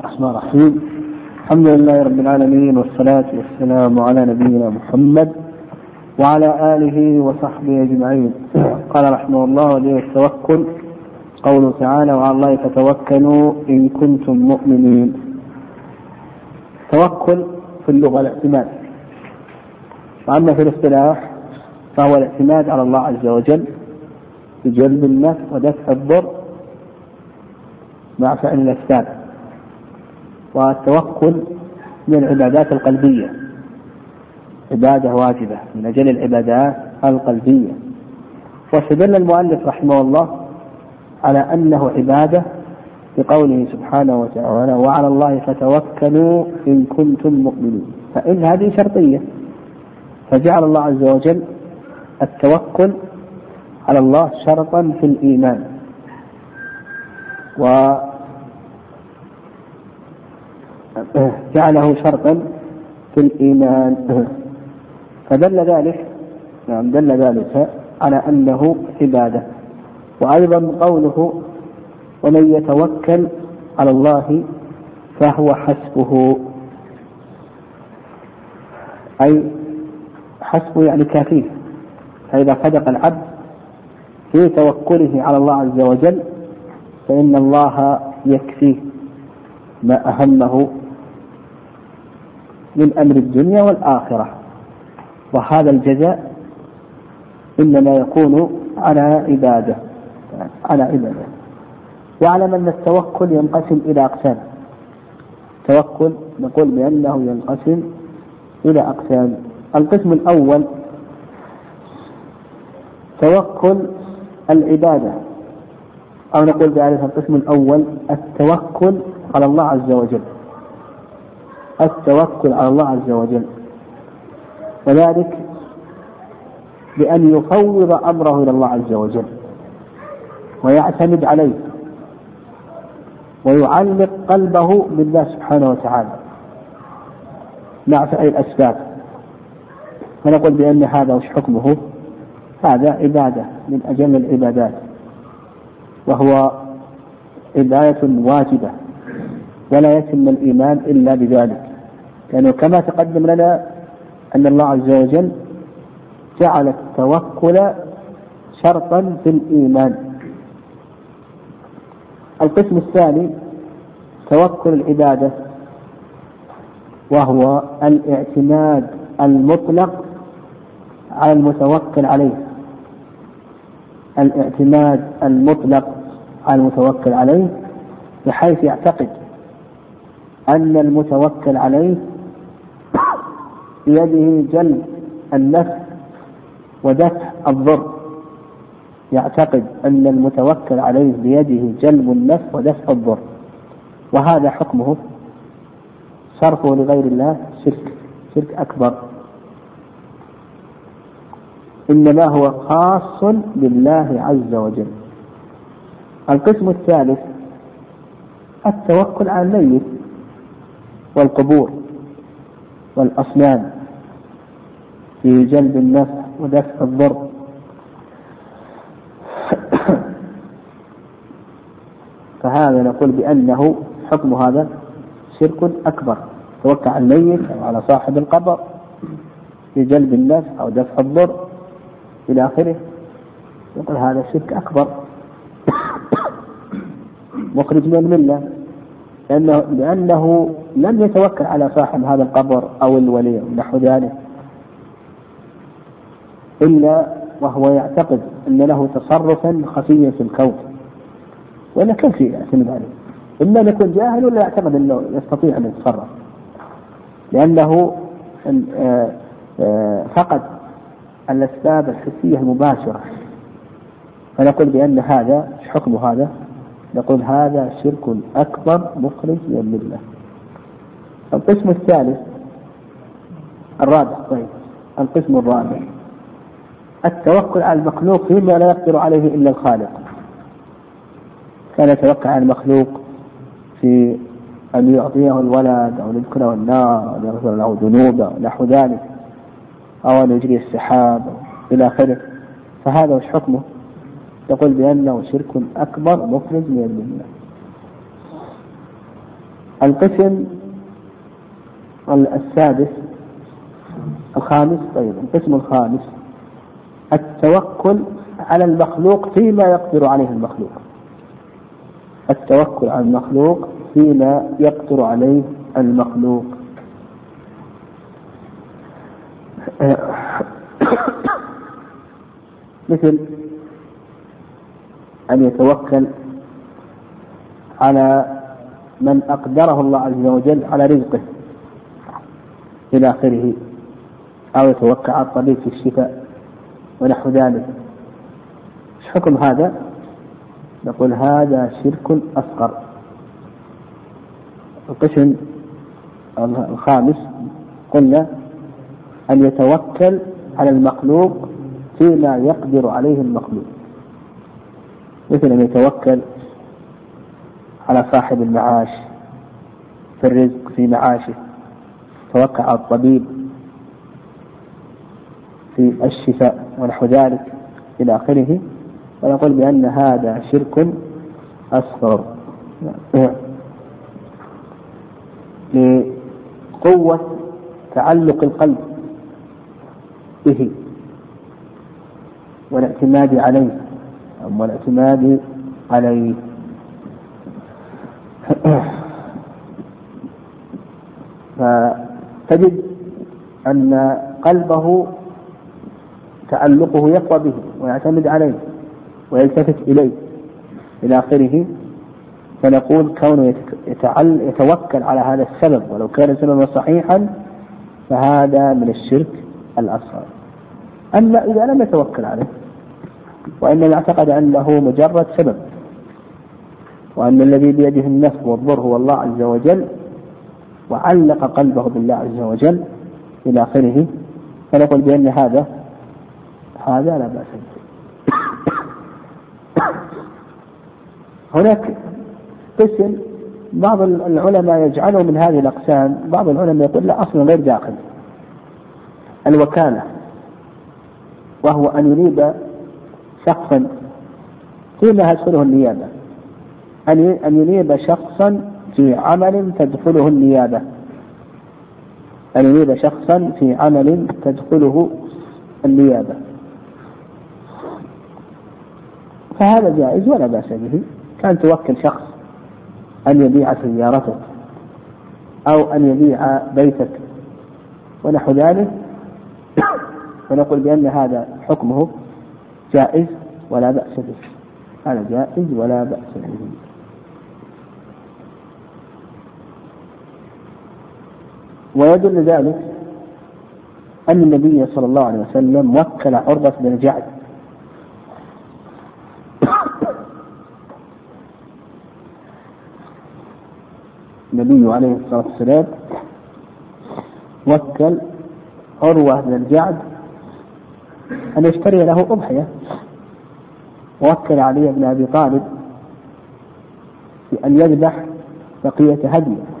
الرحمن الرحيم. الحمد لله رب العالمين والصلاة والسلام على نبينا محمد وعلى آله وصحبه أجمعين. قال رحمه الله ولي التوكل. قوله تعالى وعلى الله فتوكلوا إن كنتم مؤمنين. توكل في اللغة الاعتماد. وأما في الاصطلاح فهو الاعتماد على الله عز وجل بجلب النفع ودفع الضر مع فعل الأسباب. والتوكل من العبادات القلبية. عبادة واجبة من أجل العبادات القلبية. واستدل المؤلف رحمه الله على أنه عبادة بقوله سبحانه وتعالى وعلى الله فتوكلوا إن كنتم مؤمنين فإن هذه شرطية فجعل الله عز وجل التوكل على الله شرطا في الإيمان. وجعله شرطا في الإيمان. فدل ذلك نعم دل ذلك على أنه عبادة. وأيضا قوله ومن يتوكل على الله فهو حسبه. أي حسبه يعني كافيه فإذا صدق العبد في توكله على الله عز وجل فإن الله يكفيه ما أهمه من أمر الدنيا والآخرة. وهذا الجزاء إنما يكون على عبادة. على عبادة. واعلم أن التوكل ينقسم إلى أقسام. التوكل نقول بأنه ينقسم إلى أقسام. القسم الأول توكل العبادة. أو نقول بذلك القسم الأول التوكل على الله عز وجل. التوكل على الله عز وجل. وذلك بأن يفوض أمره إلى الله عز وجل ويعتمد عليه ويعلق قلبه بالله سبحانه وتعالى مع فعل الأسباب. فنقول بأن هذا وش حكمه؟ هذا عبادة من أجل العبادات وهو عبادة واجبة. ولا يتم الإيمان إلا بذلك. لأنه كما تقدم لنا أن الله عز وجل جعل التوكل شرطا في الإيمان. القسم الثاني توكل العبادة وهو الاعتماد المطلق على المتوكل عليه. الاعتماد المطلق على المتوكل عليه بحيث يعتقد أن المتوكل عليه بيده جلب النفع ودفع الضر. يعتقد أن المتوكل عليه بيده جلب النفع ودفع الضر. وهذا حكمه صرفه لغير الله شرك شرك أكبر. إنما هو خاص بالله عز وجل. القسم الثالث التوكل على الميت. والقبور والأصنام في جلب النفع ودفع الضر. فهذا نقول بأنه حكم هذا شرك أكبر. توكل على الميت أو على صاحب القبر في جلب النفع أو دفع الضر إلى آخره. يقول هذا شرك أكبر. مخرج من الملة. لأنه لأنه لم يتوكل على صاحب هذا القبر أو الولي نحو ذلك. إلا وهو يعتقد أن له تصرفا خفيا في الكون. ولا كيف يعتمد عليه؟ إما أن يكون جاهل ولا يعتقد أنه يستطيع أن يتصرف. لأنه آه، آه، فقد الأسباب الحسية المباشرة. فنقول بأن هذا حكم هذا نقول هذا شرك أكبر مخرج من الملة القسم الثالث الرابع طيب القسم الرابع. التوكل على المخلوق فيما لا يقدر عليه إلا الخالق. كان يتوكل على المخلوق في أن يعطيه الولد أو يدخله النار أو يغفر له ذنوبه ونحو ذلك أو أن يجري السحاب إلى آخره. فهذا وش حكمه؟ يقول بأنه شرك أكبر مخرج من الملة القسم السادس الخامس طيب القسم الخامس التوكل على المخلوق فيما يقدر عليه المخلوق. التوكل على المخلوق فيما يقدر عليه المخلوق. مثل أن يتوكل على من أقدره الله عز وجل على رزقه. إلى آخره أو يتوكل على الطبيب في الشفاء ونحو ذلك. إيش حكم هذا؟ نقول هذا شرك أصغر. القسم الخامس قلنا أن يتوكل على المخلوق فيما يقدر عليه المخلوق. مثل أن يتوكل على صاحب المعاش في الرزق في معاشه. على الطبيب في الشفاء ونحو ذلك إلى آخره ويقول بأن هذا شرك أصغر. لقوة تعلق القلب به والاعتماد عليه والاعتماد عليه. فتجد أن قلبه تعلقه يقوى به ويعتمد عليه ويلتفت إليه إلى آخره فنقول كونه يتوكل على هذا السبب ولو كان سببا صحيحا فهذا من الشرك الأصغر. أما إذا لم يتوكل عليه وإنما اعتقد أنه مجرد سبب وأن الذي بيده النفع والضر هو الله عز وجل وعلق قلبه بالله عز وجل إلى آخره. فنقول بأن هذا هذا لا بأس به. هناك قسم بعض العلماء يجعله من هذه الأقسام بعض العلماء يقول لا أصلا غير داخل. الوكالة وهو أن يريد شخصا فيما يدخله النيابة. أن أن ينيب شخصا في عمل تدخله النيابة. أن ينيب شخصا في عمل تدخله النيابة. فهذا جائز ولا بأس به. كان توكل شخص أن يبيع سيارتك أو أن يبيع بيتك ونحو ذلك. فنقول بأن هذا حكمه جائز ولا بأس به. هذا جائز ولا بأس به. ويدل ذلك أن النبي صلى الله عليه وسلم وكل عربة بن جعد. النبي عليه الصلاة والسلام وكل عروة بن الجعد أن يشتري له أضحية. ووكل علي بن أبي طالب بأن يذبح بقية هديه.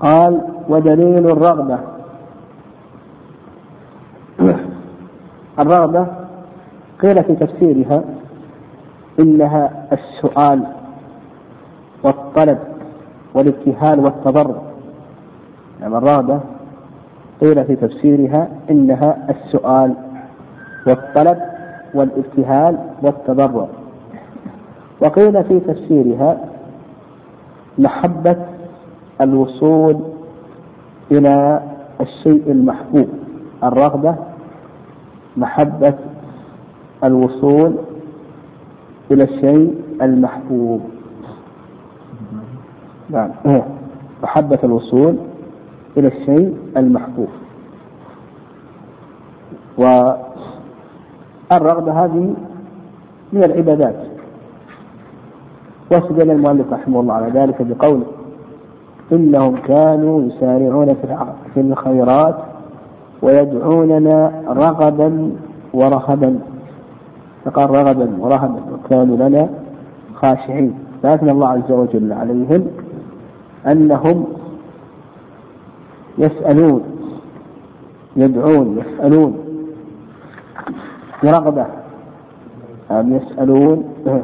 قال ودليل الرغبة. الرغبة قيل في تفسيرها إنها السؤال والطلب والابتهال والتضرع. يعني الرغبة قيل في تفسيرها إنها السؤال والطلب والابتهال والتضرع. وقيل في تفسيرها محبة الوصول إلى الشيء المحبوب. الرغبة محبة الوصول إلى الشيء المحبوب. نعم. محبة الوصول إلى الشيء المحبوب. والرغبة هذه من العبادات. واستدل المؤلف رحمه الله على ذلك بقوله إنهم كانوا يسارعون في الخيرات ويدعوننا رغبا ورهبا. فقال رغبا ورهبا وكانوا لنا خاشعين. فأثنى الله عز وجل عليهم أنهم يسألون يدعون يسألون برغبة. أم يسألون؟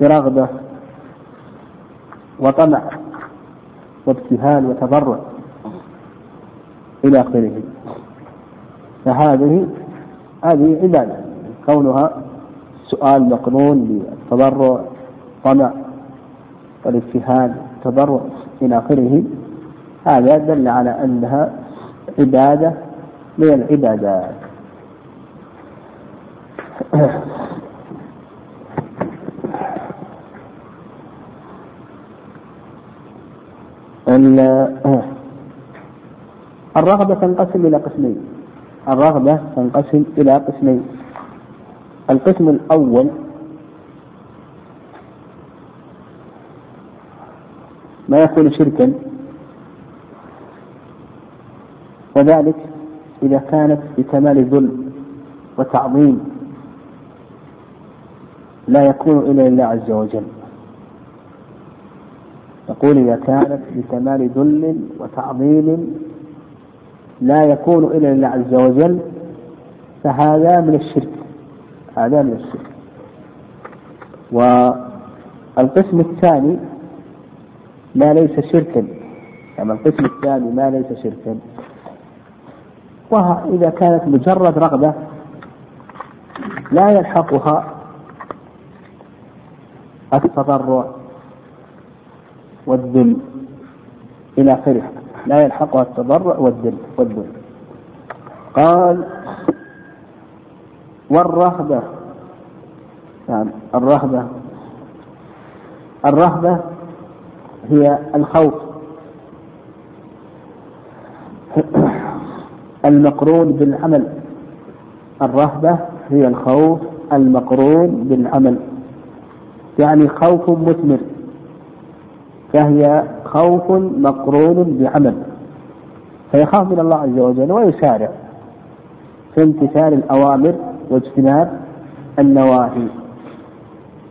برغبة وطمع. وابتهال وتضرع إلى آخره. فهذه هذه عبادة. كونها سؤال مقرون بالتضرع طمع والابتهال تضرع إلى آخره. هذا دل على أنها عبادة من العبادات. الرغبة تنقسم إلى قسمين. الرغبة تنقسم إلى قسمين. القسم الأول ما يكون شركا وذلك إذا كانت بكمال ذل وتعظيم لا يكون إلا لله عز وجل. يقول إذا كانت بكمال ذل وتعظيم لا يكون إلا لله عز وجل فهذا من الشرك. هذا من الشرك. والقسم الثاني ما ليس شركا. يعني القسم الثاني ما ليس شركا. وإذا كانت مجرد رغبة لا يلحقها التضرع. والذل. إلى آخره. لا يلحقها التضرع والذل. والذل. قال والرهبة. يعني الرهبة. الرهبة هي الخوف. المقرون بالعمل. الرهبة هي الخوف المقرون بالعمل. يعني خوف مثمر. فهي خوف مقرون بعمل. فيخاف من الله عز وجل ويسارع في امتثال الأوامر واجتناب النواهي.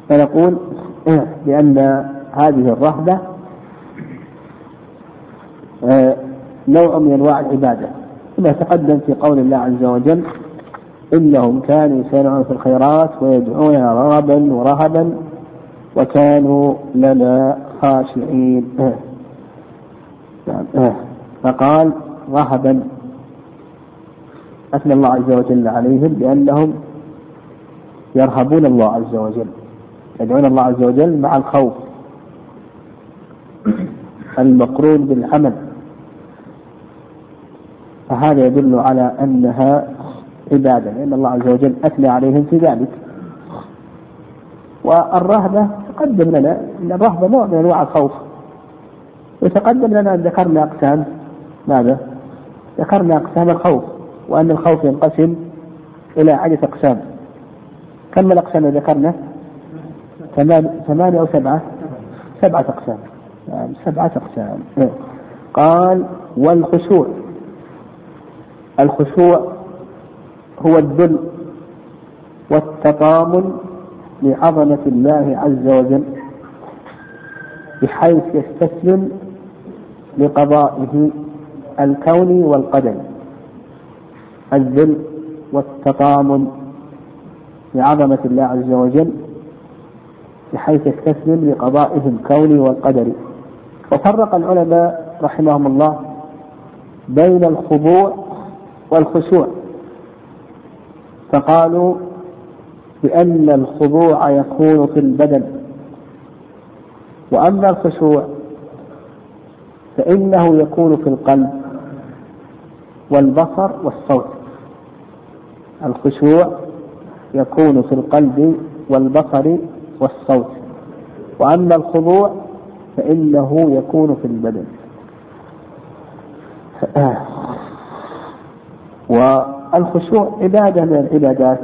فنقول بأن هذه الرهبة آه، نوع من أنواع العبادة. كما تقدم في قول الله عز وجل إنهم كانوا يسارعون في الخيرات ويدعون رغبا ورهبا وكانوا لنا خاشعين فقال رهبا أثنى الله عز وجل عليهم بأنهم يرهبون الله عز وجل. يدعون الله عز وجل مع الخوف. المقرون بالعمل. فهذا يدل على أنها عبادة لأن الله عز وجل أثنى عليهم في ذلك. والرهبة تقدم لنا أن الرهبة نوع من أنواع الخوف وتقدم لنا أن ذكرنا أقسام ماذا؟ ذكرنا أقسام الخوف وأن الخوف ينقسم إلى عدة أقسام كم الأقسام ذكرنا؟ ثمانية أو سبعة؟ سبعة أقسام نعم سبعة أقسام قال والخشوع الخشوع هو الذل والتطامن لعظمة الله عز وجل بحيث يستسلم لقضائه الكوني والقدري الذل والتطامن لعظمة الله عز وجل بحيث يستسلم لقضائه الكوني والقدري وفرق العلماء رحمهم الله بين الخضوع والخشوع. فقالوا بأن الخضوع يكون في البدن. وأما الخشوع فإنه يكون في القلب والبصر والصوت. الخشوع يكون في القلب والبصر والصوت. وأما الخضوع فإنه يكون في البدن. والخشوع عبادة من العبادات.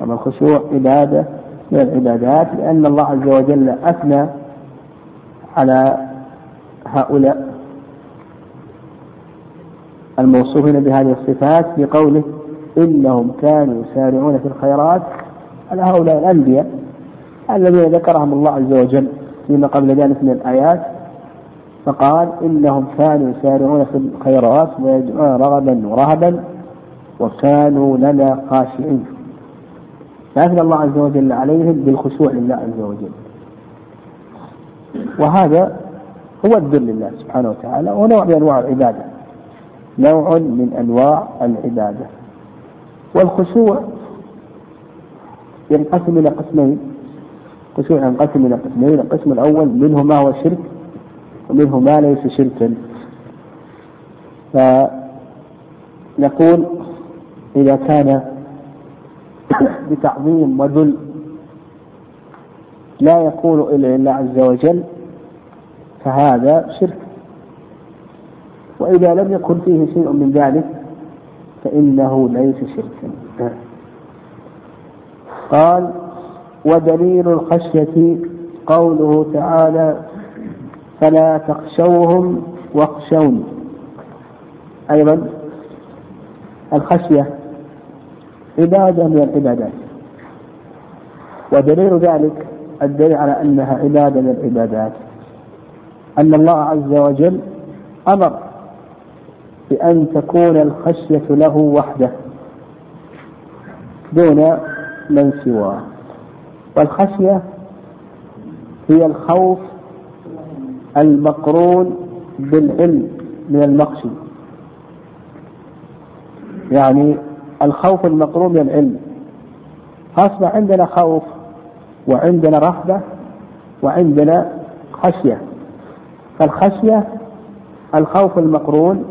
يعني الخشوع عبادة من العبادات لأن الله عز وجل أثنى على هؤلاء الموصوفين بهذه الصفات بقوله إنهم كانوا يسارعون في الخيرات على هؤلاء الأنبياء الذين ذكرهم الله عز وجل فيما قبل ذلك من الآيات. فقال إنهم كانوا يسارعون في الخيرات ويدعون رغبا ورهبا وكانوا لنا خاشعين. فأثنى الله عز وجل عليهم بالخشوع لله عز وجل. وهذا هو الذل لله سبحانه وتعالى ونوع من أنواع العبادة. نوع من أنواع العبادة. والخشوع ينقسم إلى قسمين. الخشوع ينقسم إلى قسمين. القسم الأول منه ما هو شرك ومنه ما ليس شركا. فنقول إذا كان بتعظيم وذل لا يكون إلا لله عز وجل فهذا شرك. وإذا لم يكن فيه شيء من ذلك فإنه ليس شركا. قال ودليل الخشية قوله تعالى فلا تخشوهم واخشوني أيضا الخشية عبادة من العبادات. ودليل ذلك الدليل على أنها عبادة من العبادات. أن الله عز وجل أمر بأن تكون الخشية له وحده دون من سواه. والخشية هي الخوف المقرون بالعلم من المخشي يعني الخوف المقرون من العلم. أصبح عندنا خوف وعندنا رهبة وعندنا خشية. فالخشية الخوف المقرون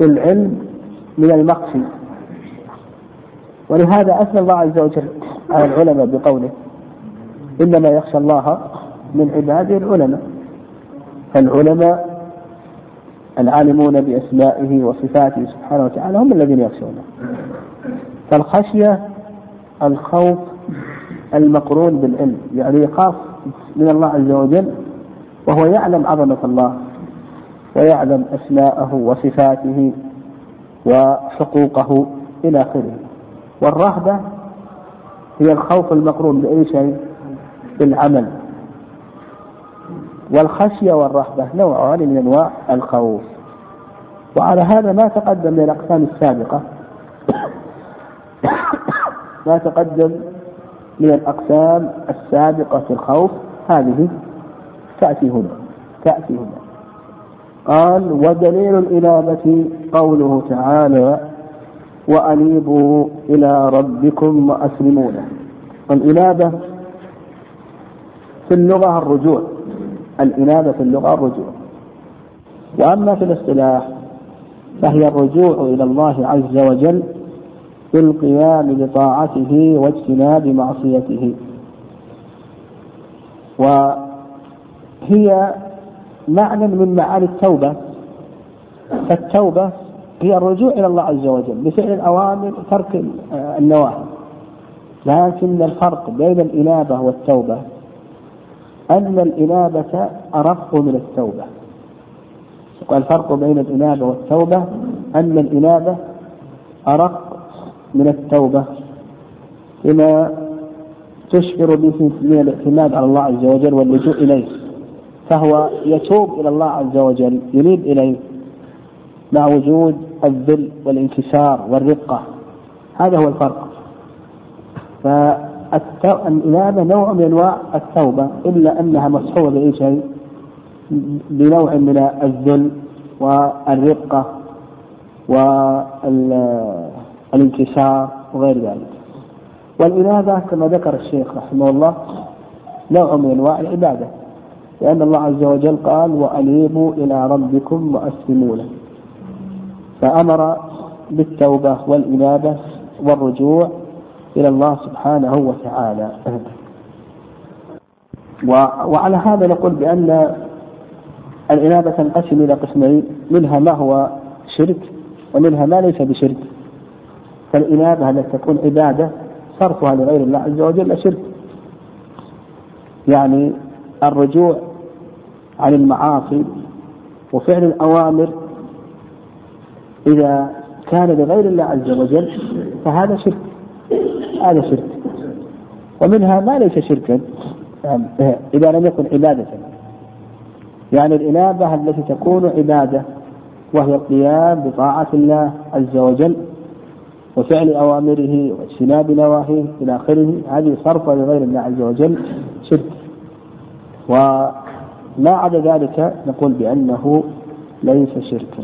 بالعلم من المخشي ولهذا أثنى الله عز وجل على العلماء بقوله إنما يخشى الله من عباده العلماء. فالعلماء العالمون بأسمائه وصفاته سبحانه وتعالى هم الذين يخشونه. فالخشية الخوف المقرون بالعلم يعني يخاف من الله عز وجل وهو يعلم عظمة الله ويعلم أسماءه وصفاته وحقوقه إلى آخره. والرهبة هي الخوف المقرون بأي شيء؟ بالعمل. والخشية والرهبة نوعان من أنواع الخوف. وعلى هذا ما تقدم من الأقسام السابقة. ما تقدم من الأقسام السابقة في الخوف هذه تأتي هنا تأتي هنا. قال ودليل الإنابة قوله تعالى وأنيبوا إلى ربكم وأسلموا له الإنابة في اللغة الرجوع. الإنابة في اللغة الرجوع. وأما في الاصطلاح فهي الرجوع إلى الله عز وجل بالقيام بطاعته واجتناب معصيته. وهي معنى من معاني التوبة. فالتوبة هي الرجوع إلى الله عز وجل بفعل الأوامر وترك النواهي. لكن الفرق بين الإنابة والتوبة أن الإنابة أرق من التوبة. والفرق بين الإنابة والتوبة أن الإنابة أرق من التوبة لما تشعر به من الاعتماد على الله عز وجل واللجوء إليه فهو يتوب إلى الله عز وجل ينيب إليه مع وجود الذل والانكسار والرقة. هذا هو الفرق. فالإنابة نوع من أنواع التوبة إلا أنها مصحوبة بأي شيء بنوع من الذل والرقة والانكسار وغير ذلك. والإنابة كما ذكر الشيخ رحمه الله نوع من أنواع العبادة لأن الله عز وجل قال وأنيبوا إلى ربكم وأسلموا له. فأمر بالتوبة والإنابة والرجوع إلى الله سبحانه وتعالى. وعلى هذا نقول بأن الإنابة تنقسم إلى قسمين منها ما هو شرك ومنها ما ليس بشرك. فالإنابة التي تكون عبادة صرفها لغير الله عز وجل شرك. يعني الرجوع عن المعاصي وفعل الأوامر إذا كان لغير الله عز وجل فهذا شرك. هذا شرك. ومنها ما ليس شركا إذا لم يكن عبادة. يعني الإنابة التي تكون عبادة وهي القيام بطاعة الله عز وجل وفعل أوامره واجتناب نواهيه إلى آخره هذه صرف لغير الله عز وجل شرك. ما عدا ذلك نقول بأنه ليس شركا.